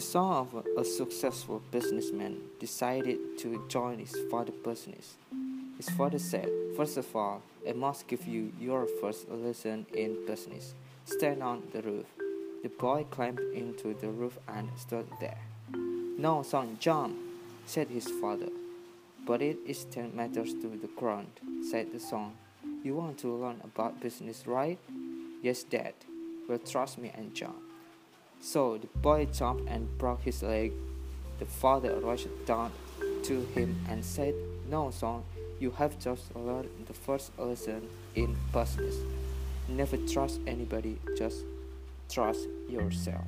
son of a successful businessman decided to join his father's business. His father said, First of all, I must give you your first lesson in business. Stand on the roof. The boy climbed into the roof and stood there. No, son, jump, said his father. But it is ten meters to the ground, said the son. You want to learn about business, right? Yes, Dad. Well, trust me and jump. So the boy jumped and broke his leg. The father rushed down to him and said, No, son, you have just learned the first lesson in business. Never trust anybody, just trust yourself.